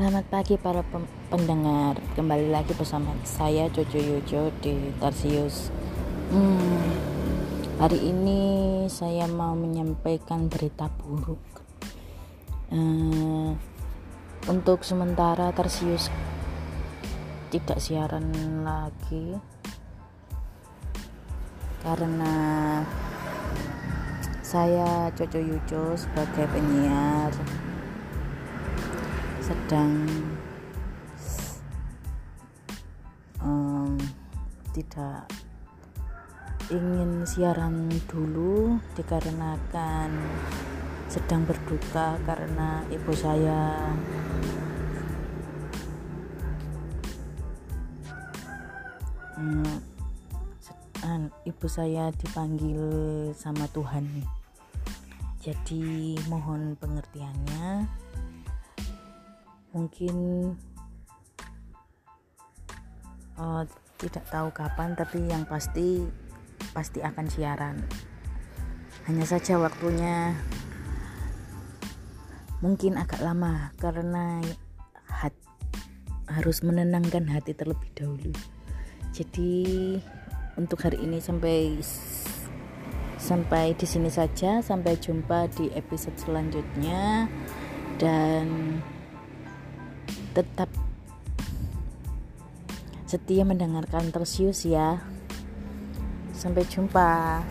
Selamat pagi para pendengar. Kembali lagi bersama saya Jojo Yojo di Tarsius. Hmm, Hari ini saya mau menyampaikan berita buruk. Uh, Untuk sementara Tarsius tidak siaran lagi Karena saya Jojo Yojo sebagai penyiar sedang um, tidak ingin siaran dulu dikarenakan sedang berduka karena ibu saya. Um, ibu saya dipanggil sama Tuhan. Jadi mohon pengertiannya mungkin uh, tidak tahu kapan tapi yang pasti pasti akan siaran. Hanya saja waktunya mungkin agak lama karena hat, harus menenangkan hati terlebih dahulu. Jadi untuk hari ini sampai sampai di sini saja. Sampai jumpa di episode selanjutnya. Dan tetap setia mendengarkan tersius ya. Sampai jumpa